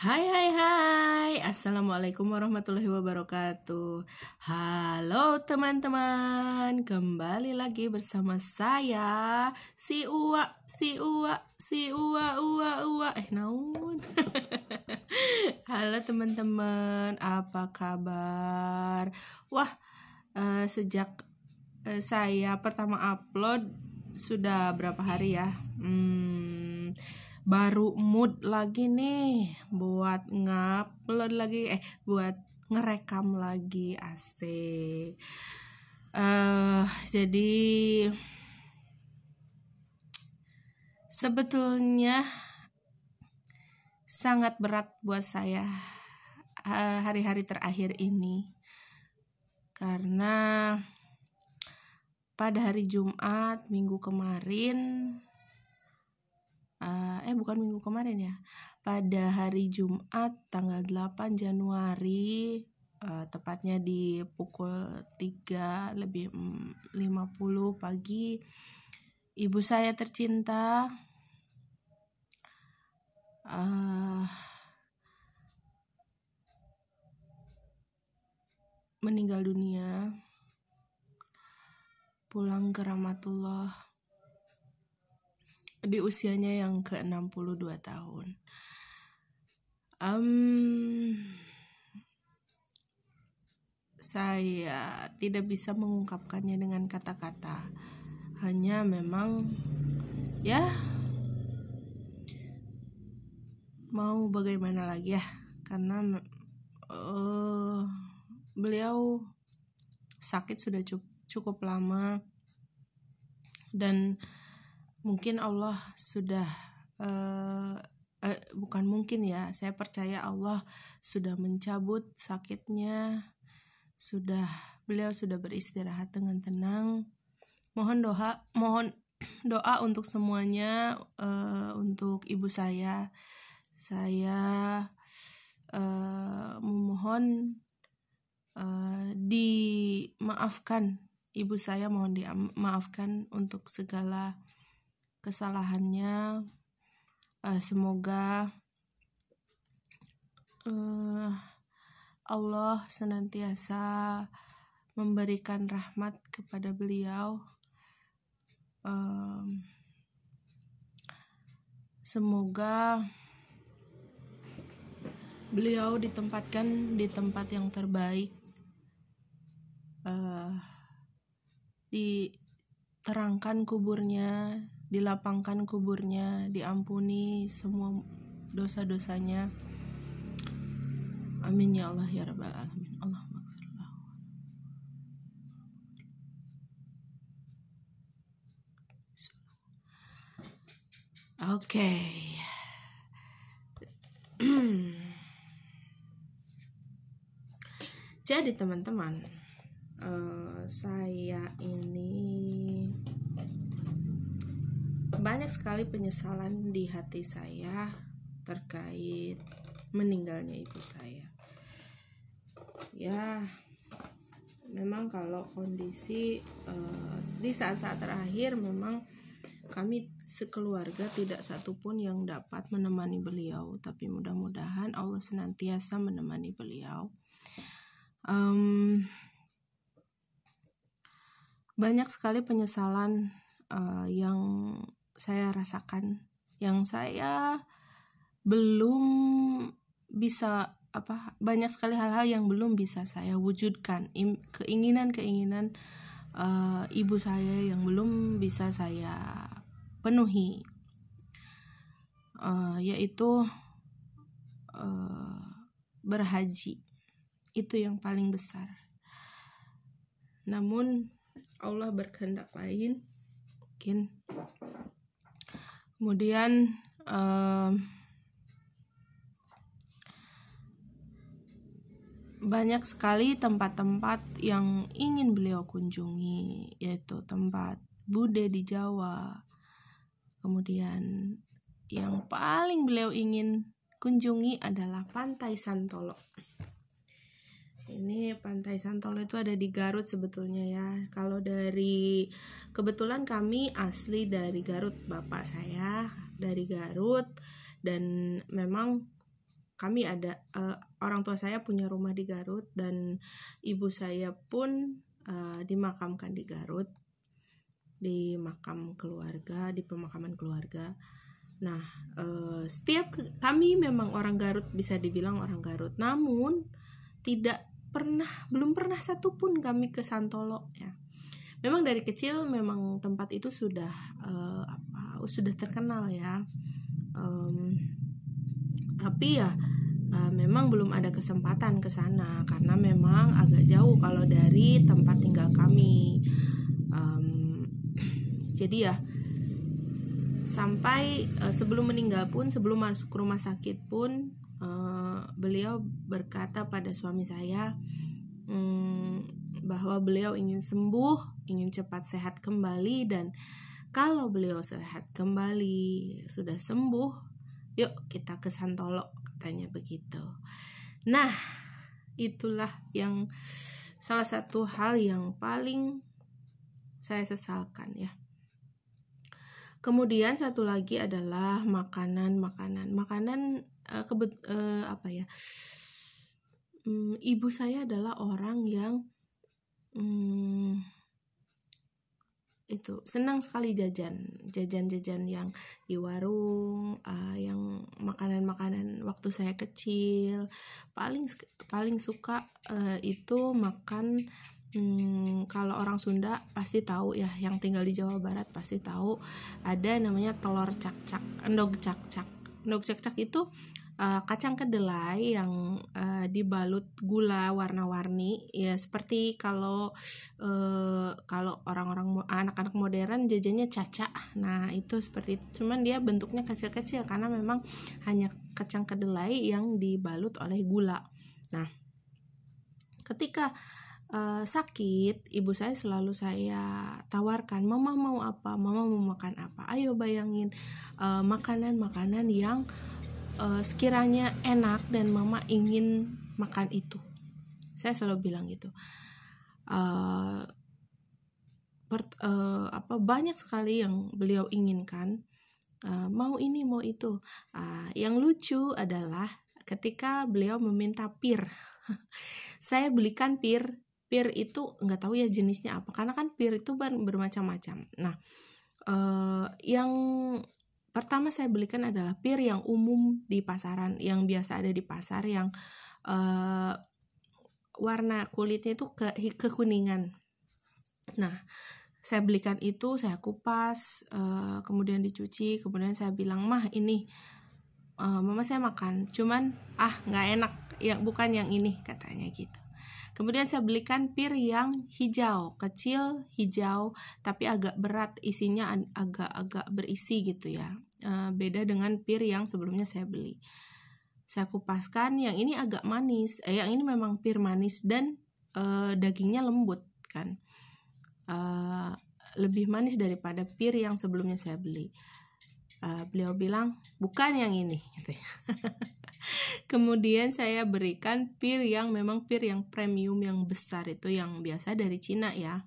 Hai hai hai. Assalamualaikum warahmatullahi wabarakatuh. Halo teman-teman. Kembali lagi bersama saya Si Uwa Si Uwa Si Uwa Uwa Uwa. Eh naun Halo teman-teman. Apa kabar? Wah uh, Sejak uh, saya pertama upload Sudah berapa hari ya? Hmm baru mood lagi nih buat ngupload lagi eh buat ngerekam lagi asik. Uh, jadi sebetulnya sangat berat buat saya eh, hari-hari terakhir ini. Karena pada hari Jumat minggu kemarin uh, eh bukan minggu kemarin ya. Pada hari Jumat tanggal 8 Januari uh, tepatnya di pukul 3 lebih 50 pagi ibu saya tercinta. Uh, meninggal dunia. Pulang ke rahmatullah di usianya yang ke-62 tahun. Um, saya tidak bisa mengungkapkannya dengan kata-kata. Hanya memang ya mau bagaimana lagi ya karena uh, beliau sakit sudah cukup, cukup lama dan mungkin Allah sudah uh, uh, bukan mungkin ya saya percaya Allah sudah mencabut sakitnya sudah beliau sudah beristirahat dengan tenang. Mohon doa mohon doa untuk semuanya uh, untuk ibu saya. Saya uh, memohon uh, dimaafkan ibu saya mohon dimaafkan untuk segala kesalahannya. Uh, semoga uh, Allah senantiasa memberikan rahmat kepada beliau. Um, semoga beliau ditempatkan di tempat yang terbaik. Uh, diterangkan kuburnya dilapangkan kuburnya, diampuni semua dosa-dosanya. Amin ya Allah ya rabbal alamin. Allah Oke. Jadi teman-teman, uh, saya ini banyak sekali penyesalan di hati saya terkait meninggalnya ibu saya. Ya, memang kalau kondisi uh, di saat-saat terakhir memang kami sekeluarga tidak satupun yang dapat menemani beliau, tapi mudah-mudahan Allah senantiasa menemani beliau. Um, banyak sekali penyesalan uh, yang saya rasakan. Yang saya belum bisa apa banyak sekali hal-hal yang belum bisa saya wujudkan. Keinginan-keinginan uh, ibu saya yang belum bisa saya penuhi. Uh, yaitu uh, berhaji. Itu yang paling besar. Namun Allah berkehendak lain mungkin kemudian um, banyak sekali tempat-tempat yang ingin beliau kunjungi yaitu tempat Bude di Jawa. Kemudian yang paling beliau ingin kunjungi adalah Pantai Santolo ini Pantai Santolo itu ada di Garut sebetulnya ya. Kalau dari kebetulan kami asli dari Garut, bapak saya dari Garut dan memang kami ada uh, orang tua saya punya rumah di Garut dan ibu saya pun uh, dimakamkan di Garut di makam keluarga di pemakaman keluarga nah uh, setiap kami memang orang Garut bisa dibilang orang Garut namun tidak pernah belum pernah satupun kami ke Santolo ya. Memang dari kecil memang tempat itu sudah uh, apa sudah terkenal ya. Um, tapi ya uh, memang belum ada kesempatan ke sana karena memang agak jauh kalau dari tempat tinggal kami. Um, jadi ya sampai uh, sebelum meninggal pun sebelum masuk rumah sakit pun uh, beliau berkata pada suami saya um, bahwa beliau ingin sembuh ingin cepat sehat kembali dan kalau beliau sehat kembali sudah sembuh yuk kita ke Santolo katanya begitu. Nah itulah yang salah satu hal yang paling saya sesalkan ya. Kemudian satu lagi adalah makanan makanan makanan uh, kebet uh, apa ya? Um, ibu saya adalah orang yang um, itu senang sekali jajan. Jajan-jajan yang di warung uh, yang makanan-makanan waktu saya kecil. Paling paling suka uh, itu makan Hmm, kalau orang Sunda pasti tahu ya, yang tinggal di Jawa Barat pasti tahu. Ada namanya telur cak-cak, endog cak-cak. Endog cak-cak itu uh, kacang kedelai yang uh, dibalut gula warna-warni. Ya seperti kalau uh, kalau orang-orang anak-anak modern jajannya caca. Nah itu seperti itu. Cuman dia bentuknya kecil-kecil karena memang hanya kacang kedelai yang dibalut oleh gula. Nah ketika uh, sakit, ibu saya selalu saya tawarkan, "Mama mau apa? Mama mau makan apa?" Ayo bayangin makanan-makanan uh, yang uh, sekiranya enak dan mama ingin makan itu. Saya selalu bilang gitu. Uh, per, uh, apa banyak sekali yang beliau inginkan. Uh, mau ini mau itu. Uh, yang lucu adalah ketika beliau meminta pir. Saya belikan pir pir itu nggak tahu ya jenisnya apa karena kan pir itu bermacam-macam. Nah uh, yang pertama saya belikan adalah pir yang umum di pasaran yang biasa ada di pasar yang uh, warna kulitnya itu ke kekuningan. Nah saya belikan itu saya kupas uh, kemudian dicuci kemudian saya bilang mah ini uh, mama saya makan cuman ah nggak enak ya bukan yang ini katanya gitu Kemudian saya belikan pir yang hijau, kecil, hijau, tapi agak berat, isinya agak-agak berisi gitu ya. E, beda dengan pir yang sebelumnya saya beli. Saya kupaskan, yang ini agak manis, eh, yang ini memang pir manis dan e, dagingnya lembut kan. E, lebih manis daripada pir yang sebelumnya saya beli. E, beliau bilang bukan yang ini. Gitu ya. Kemudian saya berikan pir yang memang pir yang premium yang besar itu yang biasa dari Cina ya.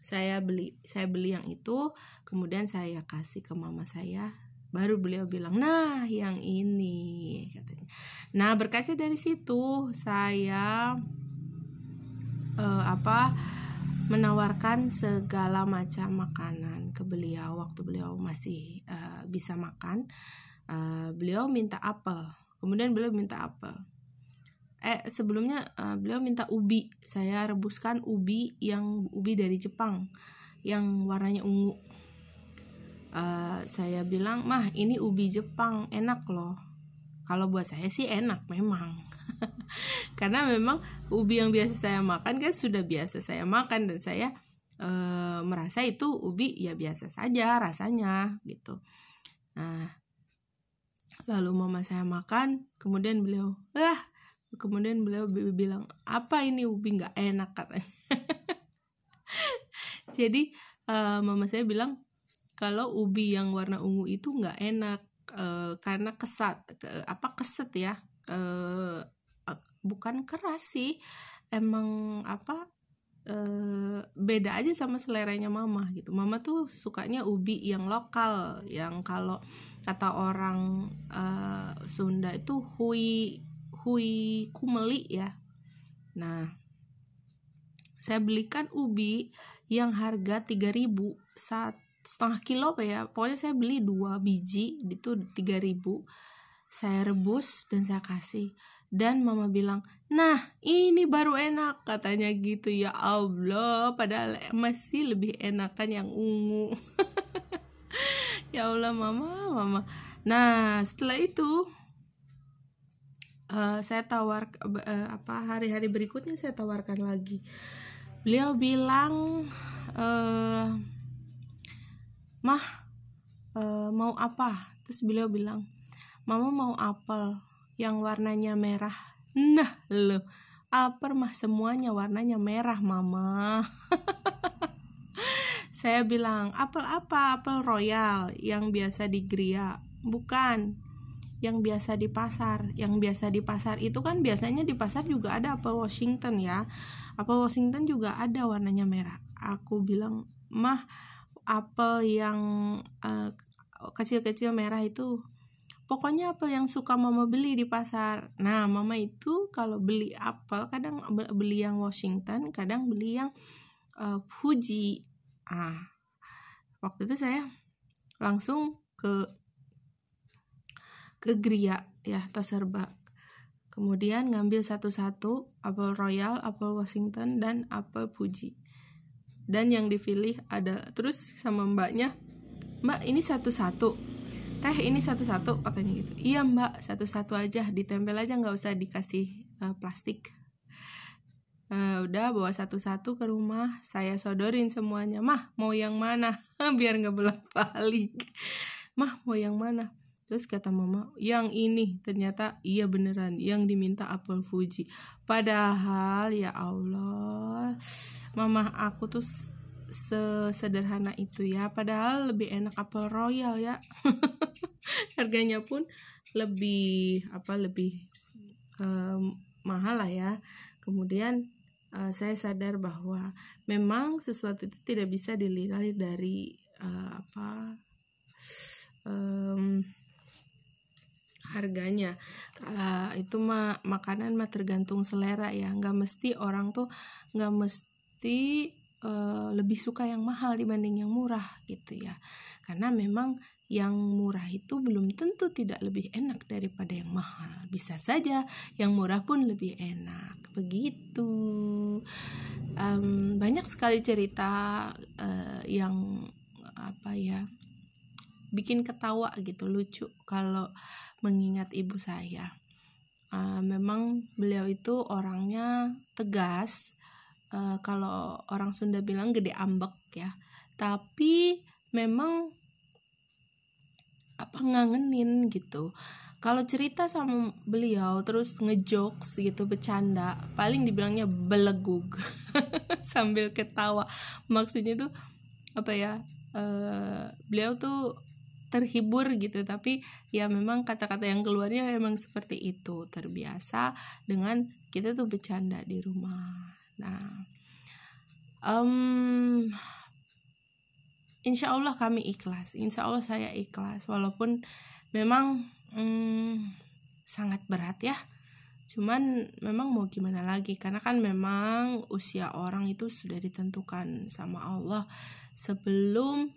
Saya beli saya beli yang itu, kemudian saya kasih ke mama saya. Baru beliau bilang, "Nah, yang ini," katanya. Nah, berkaca dari situ saya uh, apa menawarkan segala macam makanan ke beliau waktu beliau masih uh, bisa makan. Uh, beliau minta apel kemudian beliau minta apel. Eh sebelumnya uh, beliau minta ubi. Saya rebuskan ubi yang ubi dari Jepang yang warnanya ungu. Uh, saya bilang mah ini ubi Jepang enak loh. Kalau buat saya sih enak memang. Karena memang ubi yang biasa saya makan kan sudah biasa saya makan dan saya e, merasa itu ubi ya biasa saja rasanya gitu. Nah lalu mama saya makan kemudian beliau ah kemudian beliau bilang apa ini ubi nggak enak katanya. Jadi uh, mama saya bilang kalau ubi yang warna ungu itu nggak enak uh, karena kesat ke, apa keset ya uh, bukan keras sih. Emang apa uh, beda aja sama seleranya mama gitu. Mama tuh sukanya ubi yang lokal yang kalau kata orang uh, Sunda itu hui hui kumeli ya. Nah saya belikan ubi yang harga 3000 saat setengah kilo apa ya pokoknya saya beli dua biji itu 3000 saya rebus dan saya kasih dan mama bilang nah ini baru enak. Katanya gitu ya Allah padahal masih lebih enakan yang ungu. Ya Allah mama mama. Nah setelah itu uh, saya tawar uh, apa hari-hari berikutnya saya tawarkan lagi. Beliau bilang uh, mah uh, mau apa? Terus beliau bilang mama mau apel yang warnanya merah. Nah lo apel mah semuanya warnanya merah mama. Saya bilang apel apa? Apel royal yang biasa di Gria. Bukan. Yang biasa di pasar. Yang biasa di pasar itu kan biasanya di pasar juga ada apel Washington ya. Apel Washington juga ada warnanya merah. Aku bilang mah apel yang kecil eh, kecil-kecil merah itu pokoknya apel yang suka mama beli di pasar. Nah mama itu kalau beli apel kadang beli yang Washington kadang beli yang uh, Fuji. Ah waktu itu saya langsung ke ke Gria ya serba kemudian ngambil satu-satu apel royal apel Washington dan apel Fuji. Dan yang dipilih ada terus sama mbaknya mbak ini satu-satu teh ini satu-satu katanya gitu. Iya mbak satu-satu aja ditempel aja nggak usah dikasih uh, plastik. Uh, udah bawa satu-satu ke rumah saya sodorin semuanya. Mah mau yang mana? Biar nggak bolak balik mah mau yang mana? Terus kata mama, yang ini. Ternyata iya beneran yang diminta apel Fuji. Padahal ya Allah, mama aku tuh sesederhana itu ya. Padahal lebih enak apel royal ya. Harganya pun lebih apa lebih um, mahal lah ya. Kemudian uh, saya sadar bahwa memang sesuatu itu tidak bisa dilihat dari uh, apa um, harganya kalau itu mah makanan mah tergantung selera ya nggak mesti orang tuh nggak mesti uh, lebih suka yang mahal dibanding yang murah gitu ya. Karena memang yang murah itu belum tentu tidak lebih enak daripada yang mahal. Bisa saja yang murah pun lebih enak. Begitu. Um, banyak sekali cerita uh, yang apa ya bikin ketawa gitu lucu kalau mengingat ibu saya. Uh, memang beliau itu orangnya tegas uh, kalau orang Sunda bilang gede ambek ya. Tapi memang apa ngangenin gitu. Kalau cerita sama beliau terus ngejokes gitu bercanda paling dibilangnya belegug sambil ketawa. Maksudnya tuh apa ya uh, beliau tuh terhibur gitu. Tapi ya memang kata-kata yang keluarnya memang seperti itu. Terbiasa dengan kita tuh bercanda di rumah nah um, insya Allah kami ikhlas. Insya Allah saya ikhlas. Walaupun memang um, sangat berat ya. Cuman memang mau gimana lagi? Karena kan memang usia orang itu sudah ditentukan sama Allah sebelum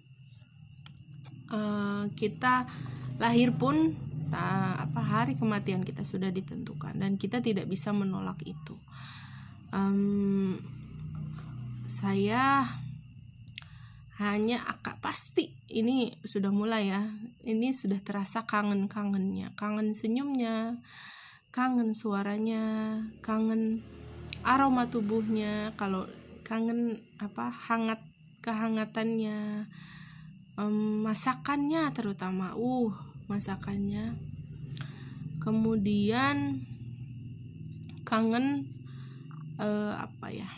uh, kita lahir pun apa hari kematian kita sudah ditentukan. Dan kita tidak bisa menolak itu um, saya hanya akak pasti. Ini sudah mulai ya. Ini sudah terasa kangen kangennya kangen senyumnya kangen suaranya kangen aroma tubuhnya. Kalau kangen apa hangat kehangatannya um, masakannya terutama. Uh masakannya. Kemudian kangen uh, apa ya?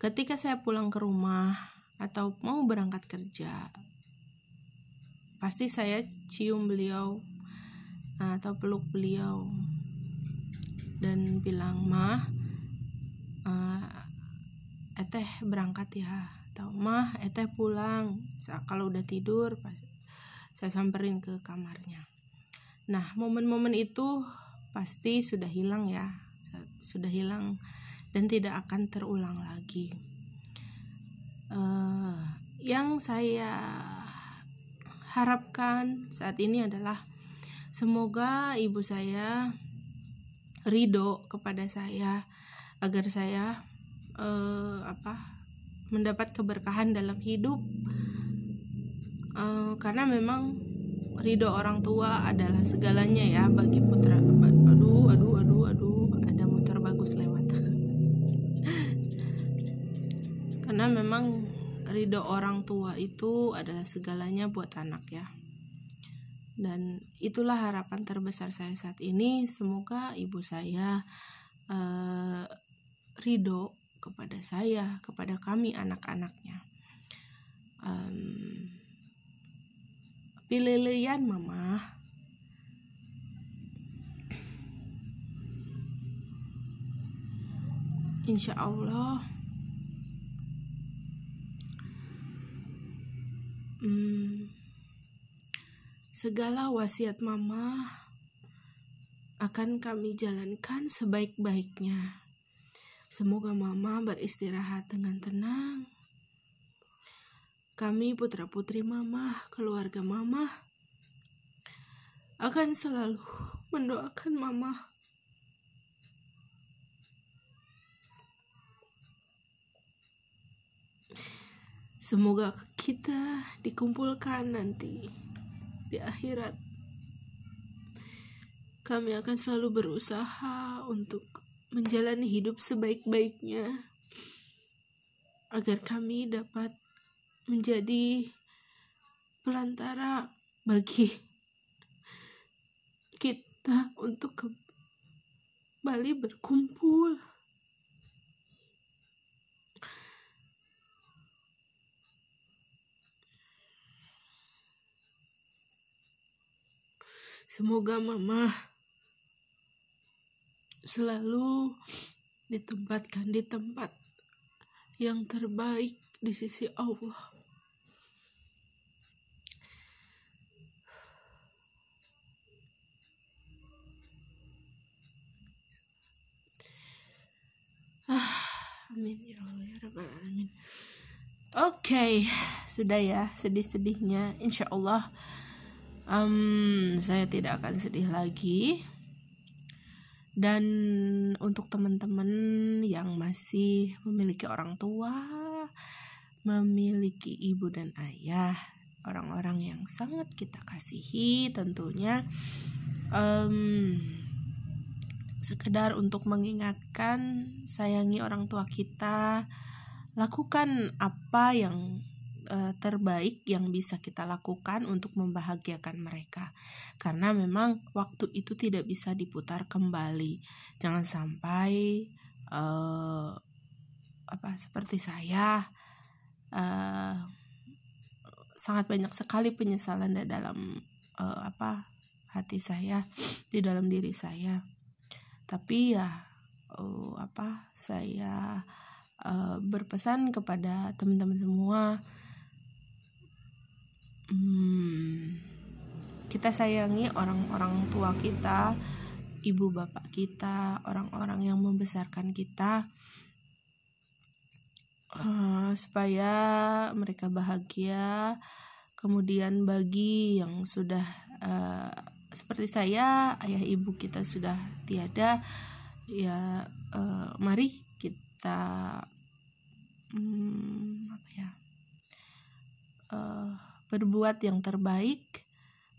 Ketika saya pulang ke rumah atau mau berangkat kerja pasti saya cium beliau atau peluk beliau. Dan bilang mah uh, eteh berangkat ya atau mah eteh pulang. Kalau udah tidur pas saya samperin ke kamarnya. Nah momen-momen itu pasti sudah hilang ya sudah hilang dan tidak akan terulang lagi. Uh, yang saya harapkan saat ini adalah semoga ibu saya ridho kepada saya agar saya uh, apa mendapat keberkahan dalam hidup. Uh, karena memang ridho orang tua adalah segalanya ya bagi putra aduh aduh aduh aduh. Ada motor bagus lewat. Karena memang ridho orang tua itu adalah segalanya buat anak ya. Dan itulah harapan terbesar saya saat ini. Semoga ibu saya uh, ridho kepada saya kepada kami anak-anaknya. Um, pilih-lian mama insya Allah hmm, Segala wasiat mama akan kami jalankan sebaik-baiknya. Semoga mama beristirahat dengan tenang. Kami putra-putri mama, keluarga mama, akan selalu mendoakan mama. Semoga kita dikumpulkan nanti di akhirat. Kami akan selalu berusaha untuk menjalani hidup sebaik-baiknya agar kami dapat menjadi pelantara bagi kita untuk kembali berkumpul. Semoga mama selalu ditempatkan di tempat yang terbaik di sisi Allah. Ah, amin ya Allah ya Rabbal Alamin. Oke, okay, sudah ya sedih-sedihnya. Insya Allah um, saya tidak akan sedih lagi. Dan untuk teman-teman yang masih memiliki orang tua memiliki ibu dan ayah orang-orang yang sangat kita kasihi tentunya um, sekedar untuk mengingatkan sayangi orang tua kita lakukan apa yang uh, terbaik yang bisa kita lakukan untuk membahagiakan mereka. Karena memang waktu itu tidak bisa diputar kembali. Jangan sampai uh, apa seperti saya uh, sangat banyak sekali penyesalan dalam uh, apa hati saya di dalam diri saya. Tapi ya uh, apa saya uh, berpesan kepada teman-teman semua hmm, kita sayangi orang-orang tua kita, ibu bapak kita, orang-orang yang membesarkan kita, uh, supaya mereka bahagia. Kemudian bagi yang sudah uh, seperti saya, ayah ibu kita sudah tiada, ya uh, mari kita hmm, apa ya? Uh, berbuat yang terbaik,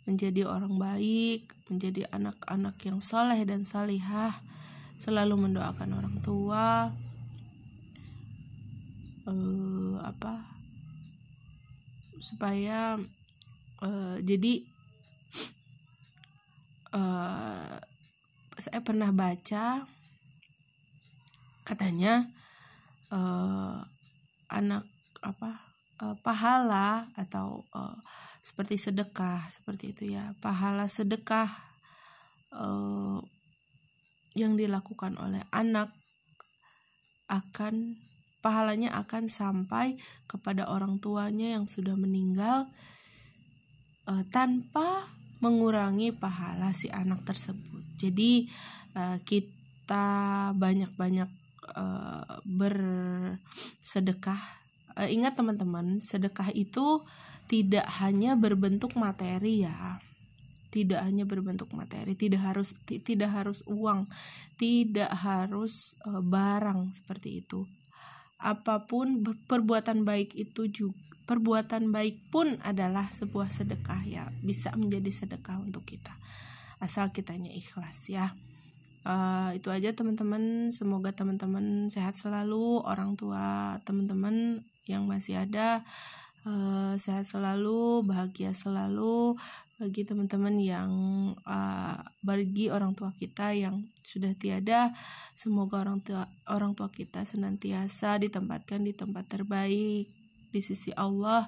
menjadi orang baik, menjadi anak-anak yang soleh dan salihah, selalu mendoakan orang tua, uh, apa supaya uh, jadi uh, saya pernah baca katanya uh, anak apa uh, pahala atau uh, seperti sedekah seperti itu ya pahala sedekah uh, yang dilakukan oleh anak akan pahalanya akan sampai kepada orang tuanya yang sudah meninggal uh, tanpa mengurangi pahala si anak tersebut. Jadi uh, kita banyak-banyak uh, bersedekah. Uh, ingat teman-teman, sedekah itu tidak hanya berbentuk materi ya. Tidak hanya berbentuk materi, tidak harus tidak harus uang, tidak harus uh, barang seperti itu. Apa pun perbuatan baik itu juga perbuatan baik pun adalah sebuah sedekah ya bisa menjadi sedekah untuk kita asal kitanya ikhlas ya uh, itu aja teman-teman semoga teman-teman sehat selalu orang tua teman-teman yang masih ada uh, sehat selalu bahagia selalu bagi teman-teman yang uh, bagi orang tua kita yang sudah tiada. Semoga orang tua orang tua kita senantiasa ditempatkan di tempat terbaik di sisi Allah.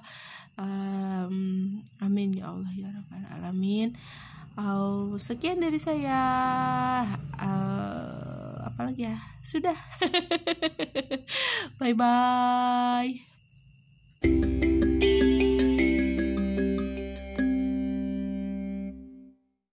Um, amin ya Allah ya rabbal alamin. Uh, sekian dari saya. Uh, apalagi ya? Sudah. Bye bye